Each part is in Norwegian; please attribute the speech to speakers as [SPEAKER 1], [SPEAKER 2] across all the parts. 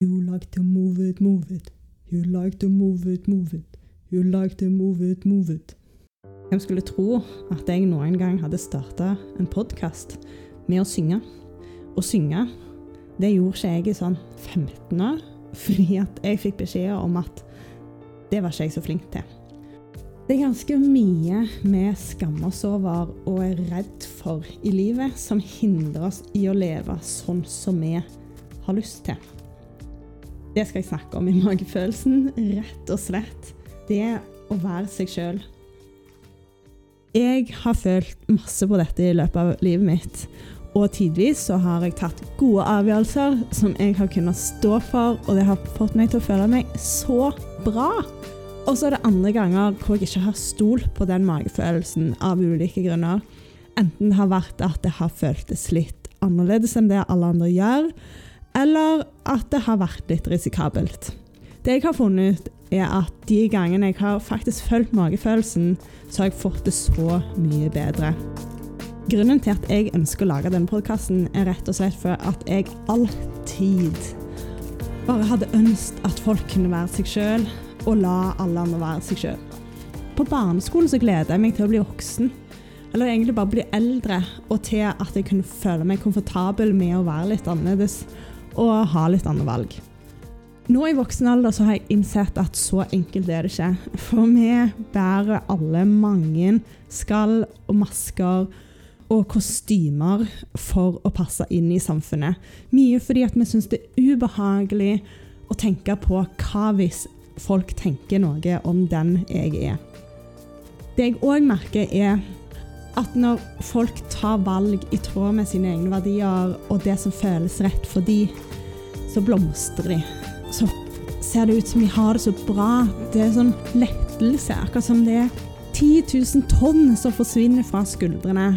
[SPEAKER 1] You like to move it, move it. You like to move it, move it. You like to move it, move it. Hvem skulle tro at jeg noen gang hadde starta en podkast med å synge? Å synge, det gjorde ikke jeg i sånn 15 år, fordi at jeg fikk beskjed om at det var ikke jeg så flink til. Det er ganske mye vi skammer oss over og er redd for i livet, som hindrer oss i å leve sånn som vi har lyst til. Det skal jeg snakke om i magefølelsen, rett og slett. Det å være seg sjøl. Jeg har følt masse på dette i løpet av livet mitt. Og tidvis så har jeg tatt gode avgjørelser som jeg har kunnet stå for, og det har fått meg til å føle meg så bra. Og så er det andre ganger hvor jeg ikke har stolt på den magefølelsen av ulike grunner. Enten det har vært at det har føltes litt annerledes enn det alle andre gjør, eller at det har vært litt risikabelt. Det jeg har funnet ut, er at de gangene jeg har faktisk fulgt magefølelsen, så har jeg fått det så mye bedre. Grunnen til at jeg ønsker å lage denne podkasten, er rett og slett for at jeg alltid bare hadde ønsket at folk kunne være seg sjøl, og la alle andre være seg sjøl. På barneskolen så gleder jeg meg til å bli voksen. Eller egentlig bare bli eldre, og til at jeg kunne føle meg komfortabel med å være litt annerledes og ha litt andre valg. Nå i voksen alder så har jeg innsett at så enkelt er det ikke. For vi bærer alle mange skall og masker og kostymer for å passe inn i samfunnet. Mye fordi at vi syns det er ubehagelig å tenke på hva hvis folk tenker noe om den jeg er. Det jeg òg merker, er at når folk tar valg i tråd med sine egne verdier og det som føles rett for de, så blomstrer de. Så ser det ut som de har det så bra. Det er sånn lettelse, akkurat som det er 10 000 tonn som forsvinner fra skuldrene.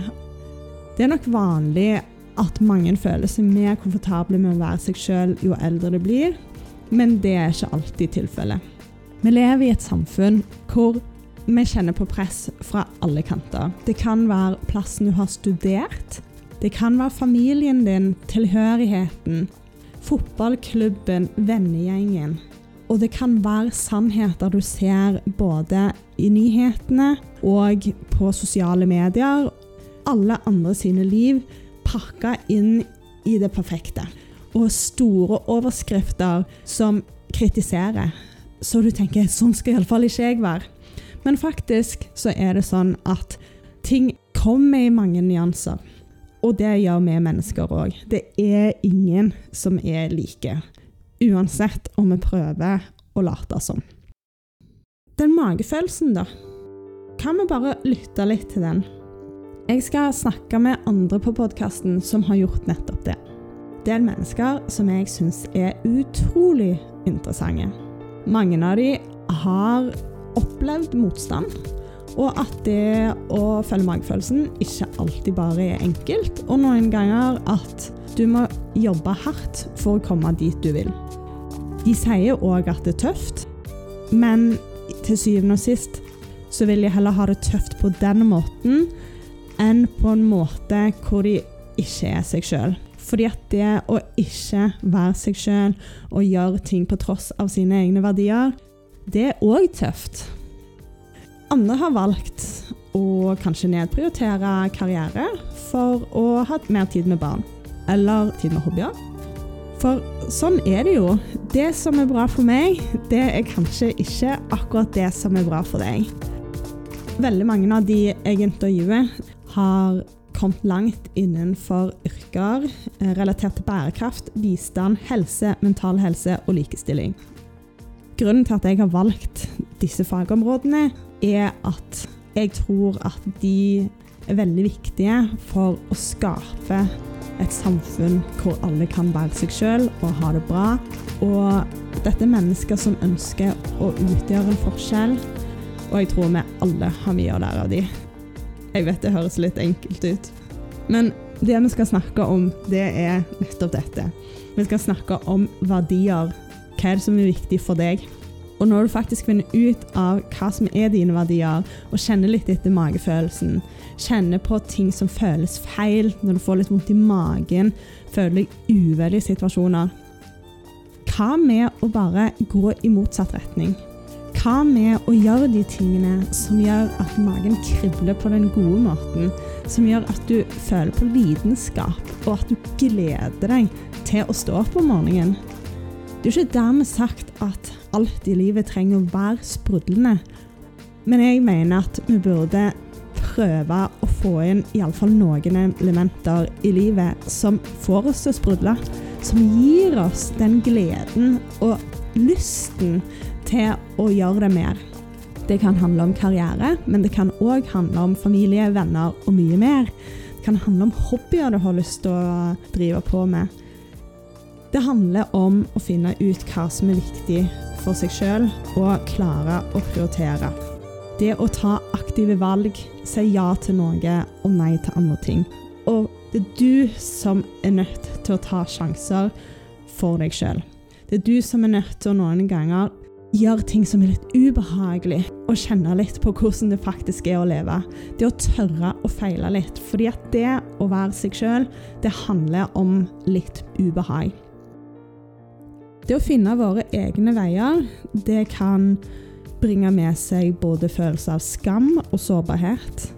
[SPEAKER 1] Det er nok vanlig at mange føler seg mer komfortable med å være seg sjøl jo eldre de blir, men det er ikke alltid tilfellet. Vi lever i et samfunn hvor vi kjenner på press fra alle kanter. Det kan være plassen du har studert. Det kan være familien din, tilhørigheten, fotballklubben, vennegjengen. Og det kan være sannheter du ser både i nyhetene og på sosiale medier. Alle andre sine liv pakka inn i det perfekte. Og store overskrifter som kritiserer. Så du tenker sånn skal iallfall ikke jeg være. Men faktisk så er det sånn at ting kommer i mange nyanser. Og det gjør vi mennesker òg. Det er ingen som er like. Uansett om vi prøver å late som. Den magefølelsen, da. Kan vi bare lytte litt til den? Jeg skal snakke med andre på podkasten som har gjort nettopp det. Det er mennesker som jeg syns er utrolig interessante. Mange av de har opplevd motstand, og at det å følge magefølelsen ikke alltid bare er enkelt, og noen ganger at du må jobbe hardt for å komme dit du vil. De sier òg at det er tøft, men til syvende og sist så vil de heller ha det tøft på den måten enn på en måte hvor de ikke er seg sjøl. Fordi at det å ikke være seg sjøl og gjøre ting på tross av sine egne verdier, det er òg tøft. Andre har valgt å kanskje nedprioritere karriere for å ha mer tid med barn. Eller tid med hobbyer. For sånn er det jo. Det som er bra for meg, det er kanskje ikke akkurat det som er bra for deg. Veldig mange av de jeg intervjuer, har kommet langt innenfor yrker relatert til bærekraft, bistand, helse, mental helse og likestilling. Grunnen til at jeg har valgt disse fagområdene, er at jeg tror at de er veldig viktige for å skape et samfunn hvor alle kan være seg sjøl og ha det bra. Og dette er mennesker som ønsker å utgjøre en forskjell, og jeg tror vi alle har mye å lære av de. Jeg vet det høres litt enkelt ut, men det vi skal snakke om, det er nettopp dette. Vi skal snakke om verdier. Hva er det som er viktig for deg? Og når du faktisk finner ut av hva som er dine verdier, og kjenner litt etter magefølelsen, kjenner på ting som føles feil, når du får litt vondt i magen, føler deg uvel i situasjoner Hva med å bare gå i motsatt retning? Hva med å gjøre de tingene som gjør at magen kribler på den gode måten? Som gjør at du føler på lidenskap, og at du gleder deg til å stå opp om morgenen? Det er jo ikke dermed sagt at alt i livet trenger å være sprudlende, men jeg mener at vi burde prøve å få inn iallfall noen elementer i livet som får oss til å sprudle. Som gir oss den gleden og lysten til å gjøre det mer. Det kan handle om karriere, men det kan òg handle om familie, venner og mye mer. Det kan handle om hobbyer du har lyst til å drive på med. Det handler om å finne ut hva som er viktig for seg sjøl, og klare å prioritere. Det å ta aktive valg, si ja til noe og nei til andre ting. Og det er du som er nødt til å ta sjanser for deg sjøl. Det er du som er nødt til å noen ganger gjøre ting som er litt ubehagelig, og kjenne litt på hvordan det faktisk er å leve. Det å tørre å feile litt. Fordi at det å være seg sjøl, det handler om litt ubehag. Det å finne våre egne veier, det kan bringe med seg både følelse av skam og sårbarhet.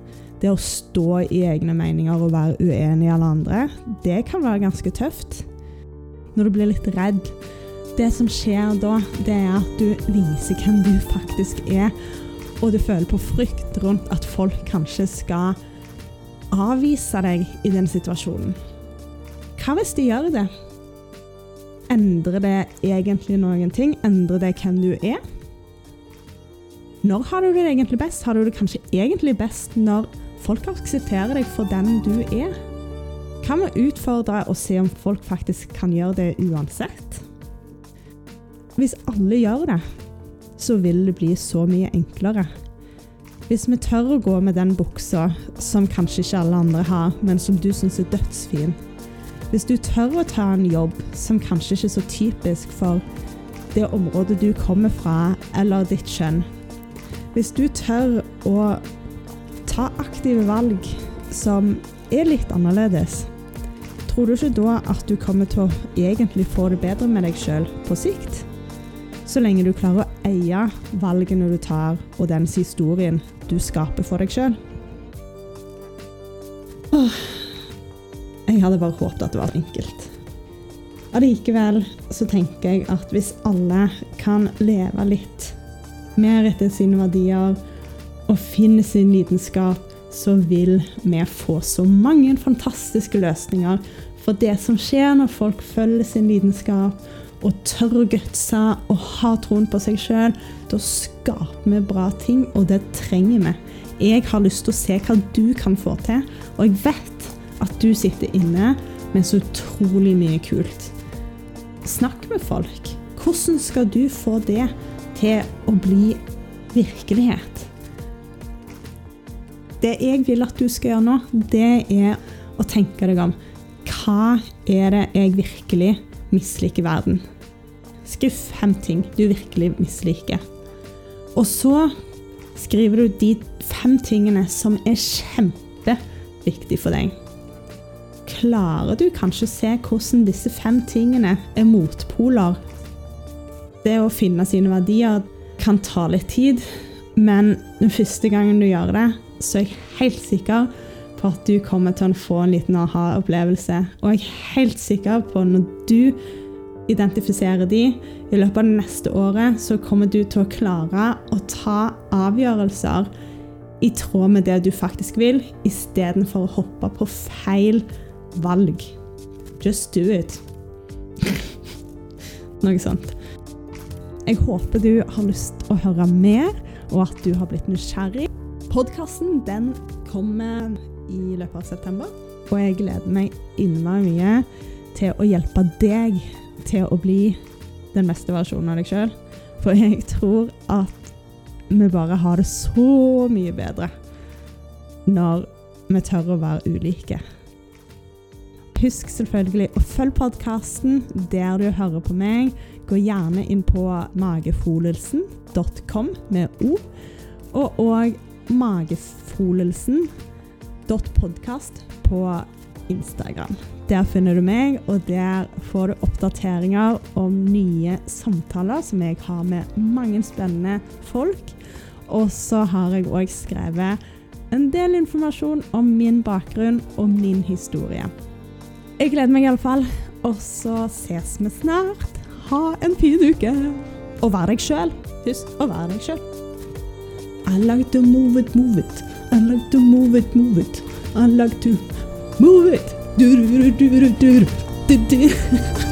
[SPEAKER 1] Det å stå i egne meninger og være uenig i alle andre, det kan være ganske tøft. Når du blir litt redd det som skjer da, det er at du viser hvem du faktisk er, og du føler på frykt rundt at folk kanskje skal avvise deg i den situasjonen. Hva hvis de gjør det? Endrer det egentlig noen ting? Endrer det hvem du er? Når har du det egentlig best? Har du det kanskje egentlig best når folk aksepterer deg for den du er? Kan vi utfordre og se om folk faktisk kan gjøre det uansett? Hvis alle gjør det, så vil det bli så mye enklere. Hvis vi tør å gå med den buksa som kanskje ikke alle andre har, men som du syns er dødsfin. Hvis du tør å ta en jobb som kanskje ikke er så typisk for det området du kommer fra, eller ditt kjønn. Hvis du tør å ta aktive valg som er litt annerledes, tror du ikke da at du kommer til å egentlig få det bedre med deg sjøl på sikt? så lenge du klarer å eie valgene du tar, og dens historien du skaper for deg sjøl. Jeg hadde bare håpet at det var enkelt. Allikevel så tenker jeg at hvis alle kan leve litt mer etter sine verdier og finne sin lidenskap, så vil vi få så mange fantastiske løsninger for det som skjer når folk følger sin lidenskap og tør å gutse og ha troen på seg sjøl, da skaper vi bra ting, og det trenger vi. Jeg har lyst til å se hva du kan få til, og jeg vet at du sitter inne med så utrolig mye kult. Snakk med folk. Hvordan skal du få det til å bli virkelighet? Det jeg vil at du skal gjøre nå, det er å tenke deg om. Hva er det jeg virkelig misliker verden. Skriv fem ting du virkelig misliker. Og så skriver du de fem tingene som er kjempeviktige for deg. Klarer du kanskje å se hvordan disse fem tingene er motpoler? Det å finne sine verdier kan ta litt tid, men den første gangen du gjør det, så er jeg helt sikker på at du kommer til å få en liten aha-opplevelse. Og jeg er helt sikker på at når du identifiserer de, i løpet av det neste året, så kommer du til å klare å ta avgjørelser i tråd med det du faktisk vil, istedenfor å hoppe på feil valg. Just do it. Noe sånt. Jeg håper du har lyst å høre mer, og at du har blitt nysgjerrig. Podkasten kommer i løpet av september. Og jeg gleder meg innmari mye til å hjelpe deg til å bli den beste versjonen av deg sjøl. For jeg tror at vi bare har det så mye bedre når vi tør å være ulike. Husk selvfølgelig å følge podkasten der du hører på meg. Gå gjerne inn på magefolelsen.com med O. Og òg magefolelsen.podkast på Instagram. Der finner du meg, og der får du oppdateringer om nye samtaler som jeg har med mange spennende folk. Og så har jeg òg skrevet en del informasjon om min bakgrunn og min historie. Jeg gleder meg iallfall, og så ses vi snart. Ha en fin uke. Og vær deg sjøl. Husk å være deg sjøl. I like to move it, move it. I like to move it, move it. I like to move it. Du, du, du, du, du, du.